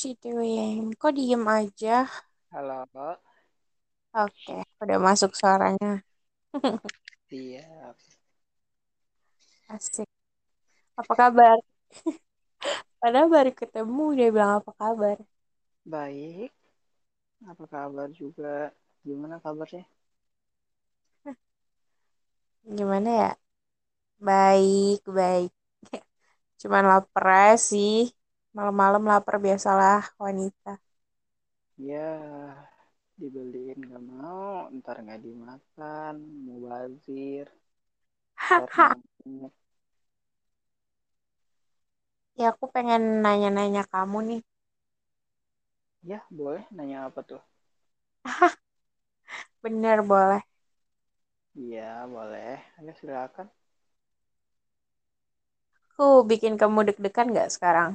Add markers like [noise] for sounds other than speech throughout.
si Tiwing. Kok diem aja? Halo, Oke, udah masuk suaranya. [laughs] iya, Asik. Apa kabar? [laughs] Padahal baru ketemu, dia bilang apa kabar. baik. Apa kabar juga? Gimana kabarnya? [laughs] Gimana ya? Baik, baik. Cuman lapar sih. Malam-malam lapar biasalah wanita. Ya, dibeliin nggak mau, ntar nggak dimakan, mau bazir, ntar Haha. ngamuk. Ya aku pengen nanya-nanya kamu nih. Ya, boleh nanya apa tuh? Bener boleh. Iya, boleh. Ayo silakan. Aku bikin kamu deg-degan gak sekarang?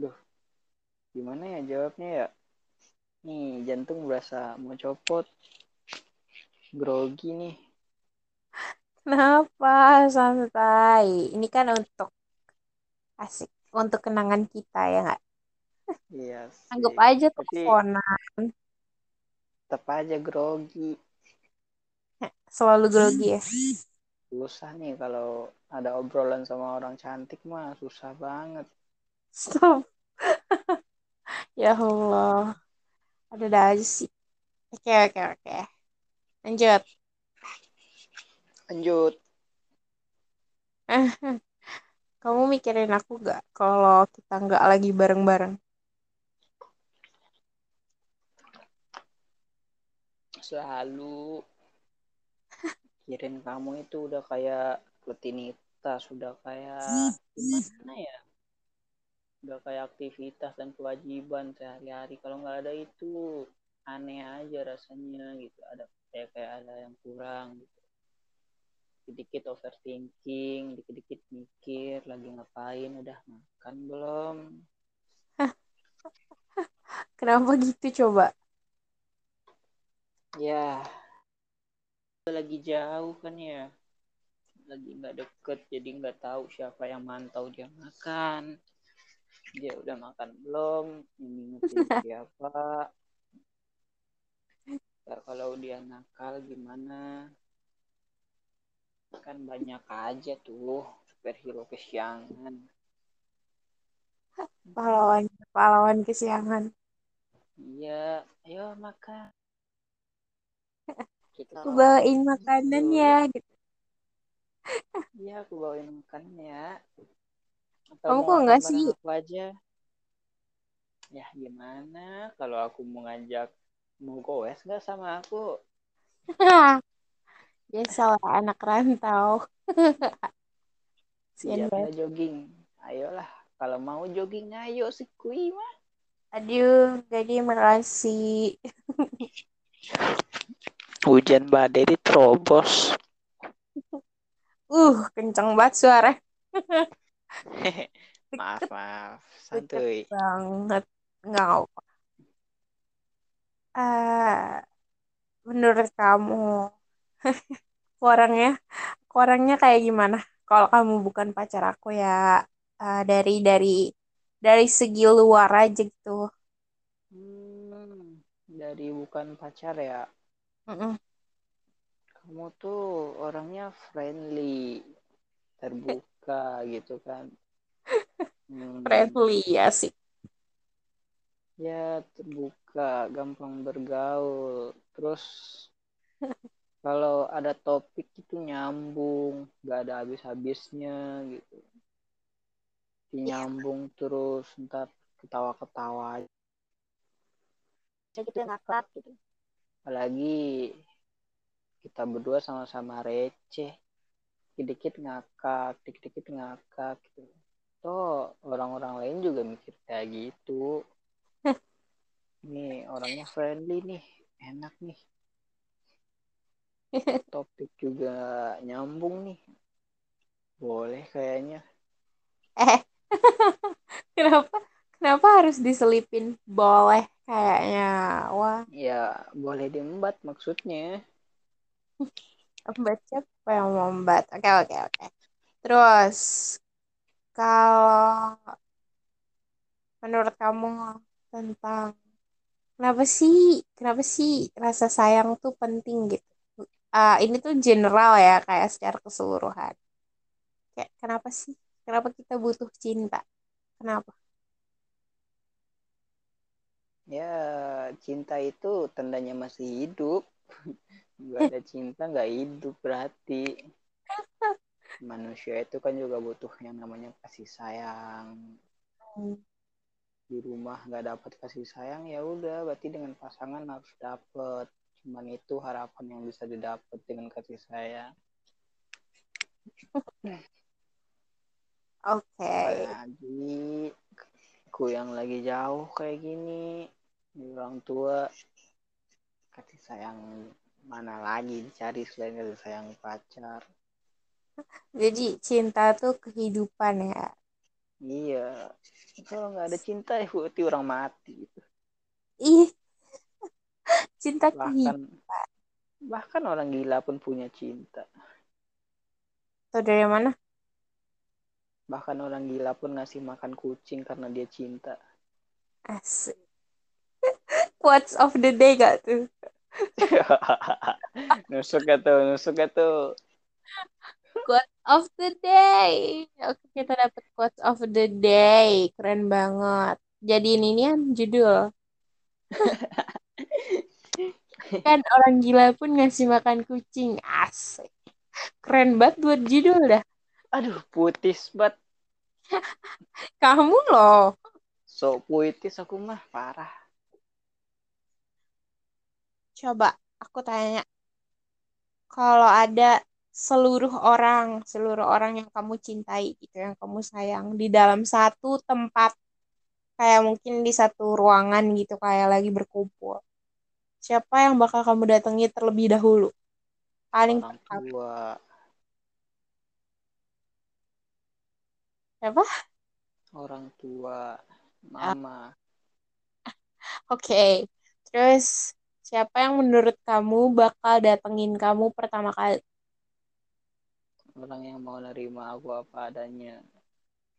Duh, gimana ya jawabnya ya? Nih, jantung berasa mau copot. Grogi nih. Kenapa? Santai. Ini kan untuk asik. Untuk kenangan kita ya nggak? Iya Anggap sih. aja Tapi teleponan. tetap aja grogi. Selalu grogi ya. Susah nih kalau ada obrolan sama orang cantik mah susah banget. Stop. [laughs] Ya Allah. Ada aja sih. Oke, oke, oke. Lanjut. Lanjut. [laughs] Kamu mikirin aku gak kalau kita nggak lagi bareng-bareng? Selalu kirim kamu itu udah kayak rutinitas, sudah kayak gimana ya? Udah kayak aktivitas dan kewajiban sehari-hari. Kalau nggak ada itu aneh aja rasanya gitu. Ada kayak kayak ada yang kurang gitu. Dikit-dikit overthinking, dikit-dikit mikir lagi ngapain, udah makan belum? [laughs] Kenapa gitu coba? Ya, lagi jauh kan ya. Lagi nggak deket, jadi nggak tahu siapa yang mantau dia makan. Dia udah makan belum? Ini [laughs] siapa? Ntar kalau dia nakal gimana? Kan banyak aja tuh superhero kesiangan. Pahlawan, pahlawan kesiangan. Iya, ayo makan. [laughs] Kita Aku bawain makanan ya. Gitu. Iya, aku bawain makan ya. Atau Kamu kok makan nggak sih? aku aja? Ya gimana kalau aku mau ngajak mau goes nggak sama aku? [laughs] Biasalah anak rantau. [laughs] Sian nggak jogging? Ayolah, kalau mau jogging ayo si kui mah. Aduh, jadi merasi. [laughs] Hujan badai diterobos. Uh, kenceng banget suara. [laughs] maaf, maaf. Deket Santuy. banget. Nggak apa. Eh, menurut kamu, [laughs] orangnya, orangnya kayak gimana? Kalau kamu bukan pacar aku ya, eh, dari dari dari segi luar aja gitu. Hmm, dari bukan pacar ya. Mm-mm. Kamu tuh orangnya friendly, terbuka gitu kan. Hmm, Friendly ya sih. ya terbuka, gampang bergaul. Terus [laughs] kalau ada topik itu nyambung, gak ada habis-habisnya gitu. Nyambung terus, ntar ketawa-ketawa aja gitu ngakak gitu. apalagi kita berdua sama-sama receh dikit-dikit ngakak dikit-dikit ngakak gitu. Toh orang-orang lain juga mikir kayak gitu. [laughs] Nih orangnya friendly nih enak nih. [laughs] Topik juga nyambung nih. Boleh kayaknya. Eh, [laughs] kenapa? Kenapa harus diselipin? Boleh kayaknya? Wah, ya boleh diembat maksudnya. Membat siapa yang membat? Oke, oke, oke. Terus kalau menurut kamu tentang kenapa sih kenapa sih rasa sayang tuh penting gitu Ah, ini tuh general ya kayak secara keseluruhan kayak kenapa sih kenapa kita butuh cinta kenapa Ya, cinta itu tandanya masih hidup. [laughs] Gak ada cinta nggak hidup berarti. Manusia itu kan juga butuh yang namanya kasih sayang. Di rumah nggak dapat kasih sayang ya udah berarti dengan pasangan harus dapat. Cuman itu harapan yang bisa didapat dengan kasih sayang. Oke. Apalagi aku yang lagi jauh kayak gini, di orang tua kasih sayang mana lagi dicari selain kasih sayang pacar. Jadi cinta tuh kehidupan ya. Iya, kalau nggak ada cinta ya berarti orang mati. Gitu. Ih, [laughs] cinta Bahkan kehidupan. bahkan orang gila pun punya cinta. Tuh dari mana? Bahkan orang gila pun ngasih makan kucing karena dia cinta. Asik. [laughs] Quotes of the day gak tuh? Nusuk gak tuh, nusuk tuh. Quotes of the day. Oke, kita dapat quotes of the day. Keren banget. Jadi ini kan judul. [laughs] kan orang gila pun ngasih makan kucing. Asik. Keren banget buat judul dah. Aduh, putis banget. [laughs] Kamu loh. So puitis aku mah parah. Coba aku tanya. Kalau ada seluruh orang, seluruh orang yang kamu cintai gitu, yang kamu sayang di dalam satu tempat kayak mungkin di satu ruangan gitu kayak lagi berkumpul. Siapa yang bakal kamu datangi terlebih dahulu? Paling Orang pertama. tua. Siapa? Orang tua. Mama. Oke. Terus siapa yang menurut kamu bakal datengin kamu pertama kali? Orang yang mau nerima aku apa adanya.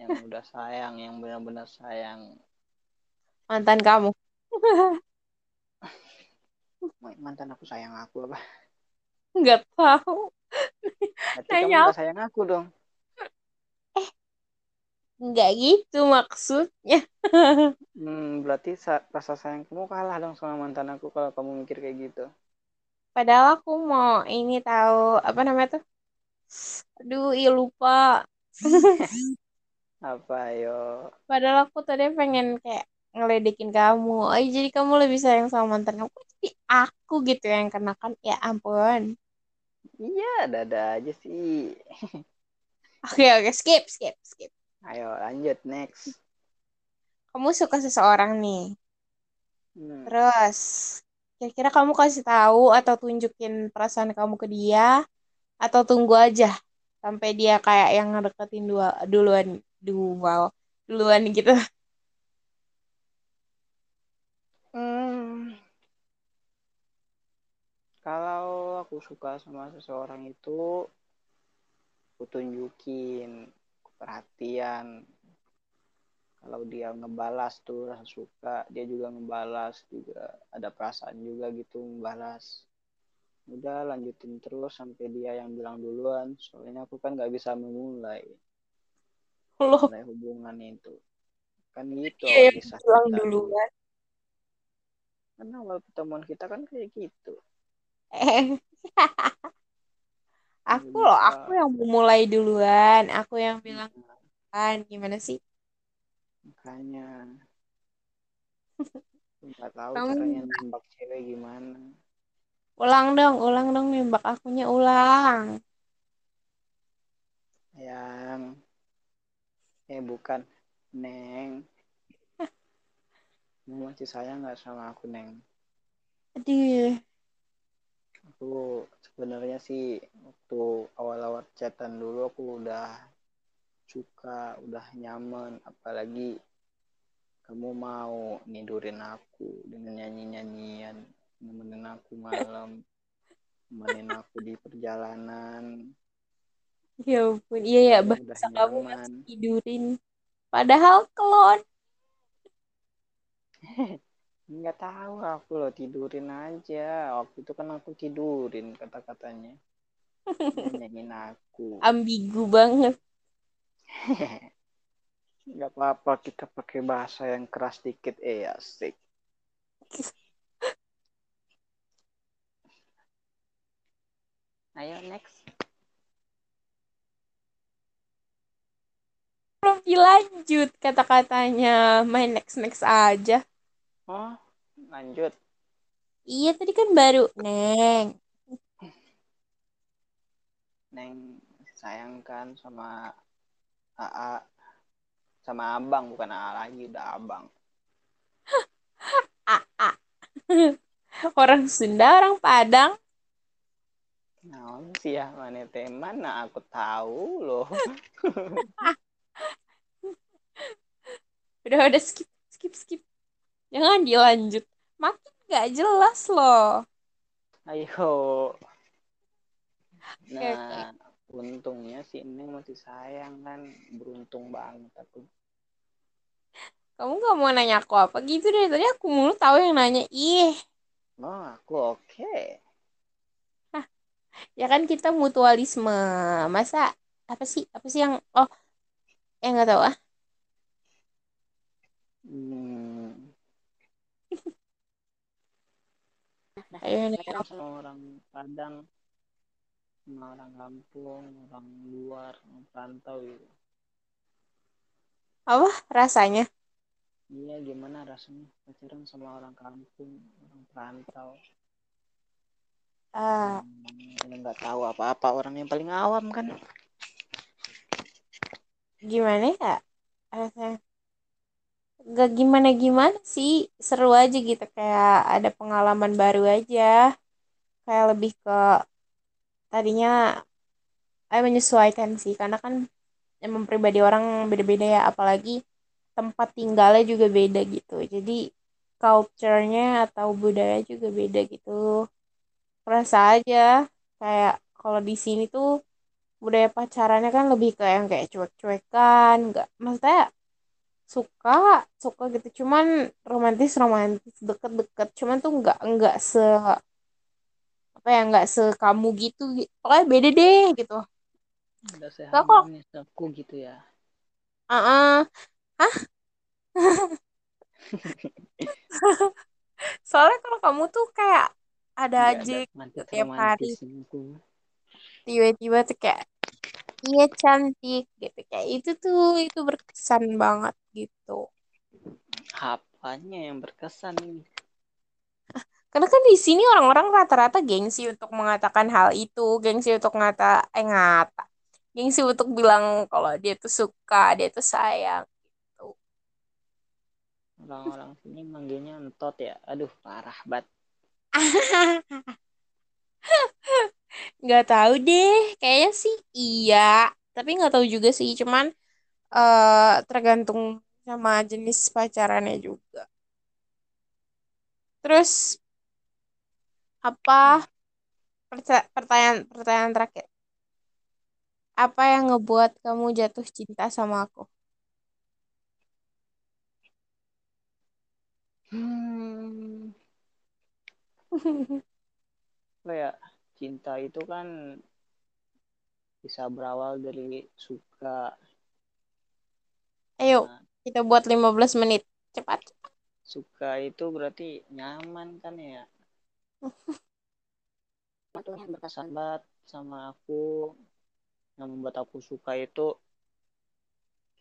Yang udah [laughs] sayang, yang benar-benar sayang. Mantan kamu. [laughs] Mantan aku sayang aku apa? Nggak tahu. Berarti Nanya kamu sayang aku dong. Eh, nggak gitu maksudnya. [laughs] Hmm, berarti sa- rasa sayang kamu kalah dong sama mantan aku kalau kamu mikir kayak gitu. Padahal aku mau ini tahu apa namanya tuh? Aduh, iya lupa. [laughs] Apa yo? Padahal aku tadi pengen kayak ngeledekin kamu. Oh, jadi kamu lebih sayang sama mantan kamu. Jadi aku gitu yang kenakan. Ya ampun. Iya, dada aja sih. [laughs] Oke, oke, skip, skip, skip. Ayo lanjut next. Kamu suka seseorang nih. Hmm. Terus, kira-kira kamu kasih tahu atau tunjukin perasaan kamu ke dia atau tunggu aja sampai dia kayak yang ngedeketin dua duluan duluan duluan gitu. Hmm. Kalau aku suka sama seseorang itu, aku tunjukin perhatian. Kalau dia ngebalas tuh rasa suka, dia juga ngebalas juga ada perasaan juga gitu ngebalas. Udah lanjutin terus sampai dia yang bilang duluan. Soalnya aku kan nggak bisa memulai Loh, mulai hubungan itu. Kan gitu yang kisah bilang kita. duluan. Kan awal pertemuan kita kan kayak gitu. [laughs] Aku Nggak loh, aku yang memulai duluan, aku yang bilang kan gimana sih? Makanya [laughs] nggak tahu Kamu caranya nembak cewek gimana. ulang dong, ulang dong nembak akunya ulang. Yang eh bukan Neng. [laughs] Kamu masih sayang nggak sama aku Neng? Aduh, Aku sebenarnya sih waktu awal-awal chatan dulu aku udah suka, udah nyaman, apalagi kamu mau nidurin aku dengan nyanyi-nyanyian, nemenin aku malam, [laughs] nemenin aku di perjalanan, ya ampun, iya ya bahasa kamu masih tidurin. Padahal kelon. [laughs] nggak tahu aku loh tidurin aja waktu itu kan aku tidurin kata-katanya nyanyiin aku Ambigu banget. [laughs] nggak apa-apa kita pakai bahasa yang keras dikit eh asik [laughs] ayo next Belum dilanjut kata-katanya. Main next-next aja. Oh lanjut Iya tadi kan baru Neng. neng sayang kan sama AA sama abang bukan AA lagi udah abang [laughs] ah. [laughs] orang Sunda, orang Padang. Nah, sih ya mana teman mana aku tahu loh [laughs] Udah udah skip skip skip. Jangan dilanjut. Makin gak jelas loh. ayo Oke, oke. nah untungnya si Neng masih sayang kan beruntung banget aku Kamu gak mau nanya aku apa gitu deh. Tadi aku mulu tahu yang nanya. Ih, oh aku oke ya kan kita mutualisme. Masa apa sih? Apa sih yang oh yang nggak tahu ah? hmm. Ayo nih. sayang sama orang Padang sama orang kampung orang luar orang perantau gitu Apa rasanya? iya gimana rasanya pacaran sama orang kampung orang perantau Ah, yang nggak tahu apa-apa orang yang paling awam kan gimana ya? Rasanya gak gimana gimana sih. Seru aja gitu kayak ada pengalaman baru aja. Kayak lebih ke tadinya saya menyesuaikan sih karena kan emang pribadi orang beda-beda ya apalagi tempat tinggalnya juga beda gitu jadi culture-nya atau budaya juga beda gitu rasa aja kayak kalau di sini tuh budaya pacarannya kan lebih ke yang kayak cuek-cuekan nggak maksudnya suka suka gitu. Cuman romantis romantis deket-deket. Cuman tuh nggak nggak se apa ya nggak sekamu gitu. Pokoknya beda deh gitu. Kalau seharmonis aku gitu ya. Uh hah? [laughs] Soalnya kalau kamu tuh kayak ada nggak aja ada gitu tiap hari. tiba-tiba tuh kayak iya cantik gitu kayak itu tuh itu berkesan banget gitu. Apanya yang berkesan ini? Karena kan di sini orang-orang rata-rata gengsi untuk mengatakan hal itu gengsi untuk ngata eh ngata gengsi untuk bilang kalau dia tuh suka dia tuh sayang gitu. Orang-orang sini manggilnya entot ya. Aduh parah banget [laughs] nggak tahu deh kayaknya sih iya tapi nggak tahu juga sih cuman eh tergantung sama jenis pacarannya juga. Terus apa pertanyaan pertanyaan terakhir? Apa yang ngebuat kamu jatuh cinta sama aku? Hmm. [laughs] Apa ya cinta itu kan bisa berawal dari suka. Ayo nah, kita buat 15 menit. Cepat. suka itu berarti nyaman kan ya? [laughs] Itu yang berkesan banget sama aku yang membuat aku suka itu.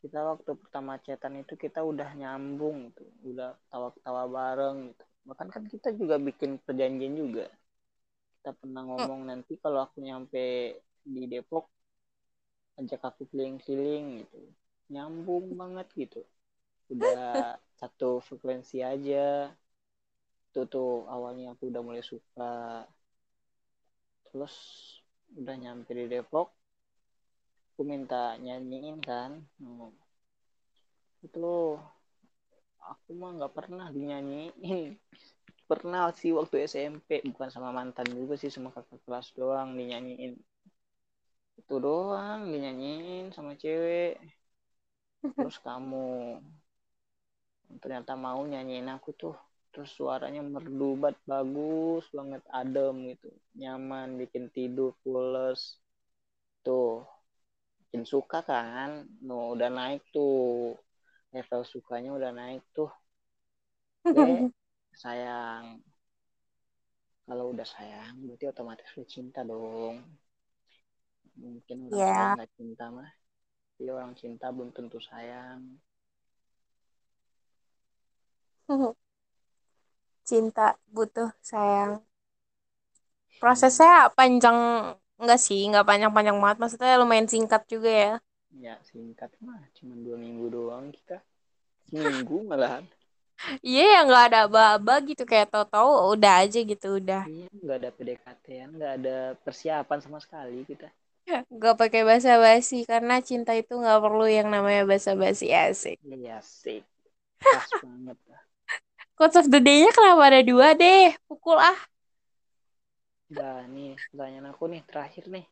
Kita waktu pertama chatan itu kita udah nyambung tuh udah tawa-tawa bareng gitu. Bahkan kan kita juga bikin perjanjian juga kita pernah ngomong nanti kalau aku nyampe di Depok ajak aku keliling-keliling gitu. Nyambung banget gitu. Udah [laughs] satu frekuensi aja. Itu tuh awalnya aku udah mulai suka. Terus udah nyampe di Depok aku minta nyanyiin kan. Hmm. itu loh aku mah nggak pernah dinyanyiin pernah sih waktu SMP bukan sama mantan juga sih sama kakak kelas doang dinyanyiin. Itu doang dinyanyiin sama cewek. Terus kamu ternyata mau nyanyiin aku tuh terus suaranya merdu banget bagus banget adem gitu. Nyaman bikin tidur pules. Tuh bikin suka kan? No udah naik tuh. Level sukanya udah naik tuh. [laughs] Oke sayang kalau udah sayang berarti otomatis udah cinta dong mungkin orang sayang nggak cinta mah tapi orang cinta belum tentu sayang [laughs] cinta butuh sayang. Prosesnya panjang enggak sih, enggak panjang-panjang banget. Maksudnya lumayan singkat juga ya. ya singkat mah cuma dua minggu doang kita seminggu malahan Iya ya nggak ada aba-aba gitu kayak tau-tau udah aja gitu udah. iya nggak ada PDKT nggak ada persiapan sama sekali kita [laughs] Nggak pakai basa-basi karena cinta itu nggak perlu yang namanya basa-basi asik. iya pas [laughs] banget Quotes of the day-nya kenapa ada dua deh? Pukul ah. Nah, nih pertanyaan aku nih terakhir nih.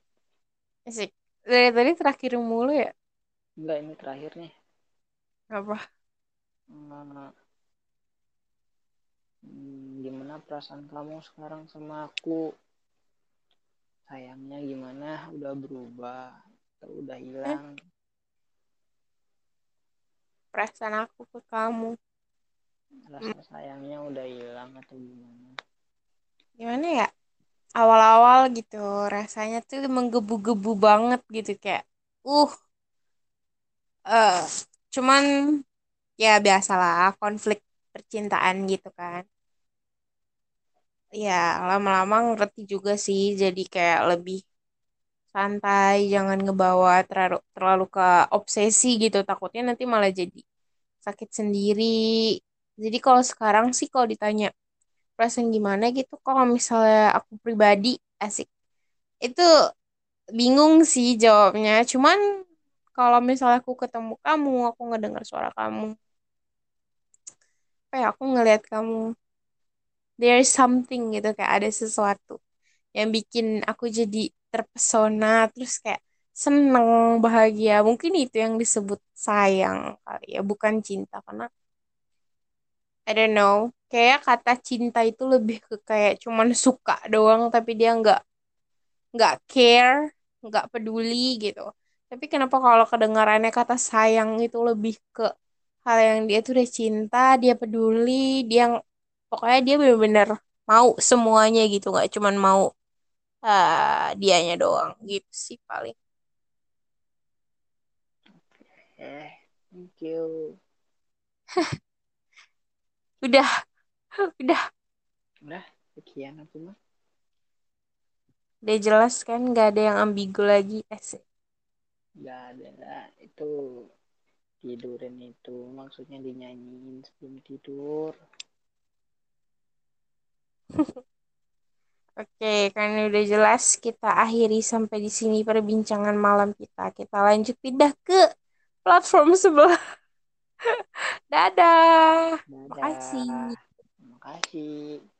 Asik. Dari tadi terakhir mulu ya? Enggak, ini terakhir nih. Apa? Hmm, gimana perasaan kamu sekarang sama aku? Sayangnya gimana? Udah berubah atau udah hilang? Perasaan aku ke kamu. Rasa sayangnya udah hilang atau gimana? Gimana ya? Awal-awal gitu rasanya tuh menggebu-gebu banget gitu kayak uh eh cuman ya biasalah konflik percintaan gitu kan. Ya lama-lama ngerti juga sih jadi kayak lebih santai, jangan ngebawa terlalu terlalu ke obsesi gitu. Takutnya nanti malah jadi sakit sendiri. Jadi kalau sekarang sih kalau ditanya perasaan gimana gitu, kalau misalnya aku pribadi asik itu bingung sih jawabnya. Cuman kalau misalnya aku ketemu kamu, aku ngedengar suara kamu, ya aku ngelihat kamu, there is something gitu kayak ada sesuatu yang bikin aku jadi terpesona terus kayak seneng bahagia. Mungkin itu yang disebut sayang kali ya bukan cinta. Karena I don't know kayak kata cinta itu lebih ke kayak cuman suka doang tapi dia nggak nggak care nggak peduli gitu. Tapi kenapa kalau kedengarannya kata sayang itu lebih ke hal yang dia tuh udah cinta dia peduli dia pokoknya dia bener-bener mau semuanya gitu nggak cuman mau ah dianya doang gitu sih paling Eh, thank you. [laughs] udah [laughs] udah Udah, sekian aku mah. udah jelas kan nggak ada yang ambigu lagi asik Gak ada. Itu tidurin itu maksudnya dinyanyiin sebelum tidur. [laughs] Oke, karena udah jelas kita akhiri sampai di sini perbincangan malam kita. Kita lanjut pindah ke platform sebelah. [laughs] Dadah. Dadah. Makasih. Makasih.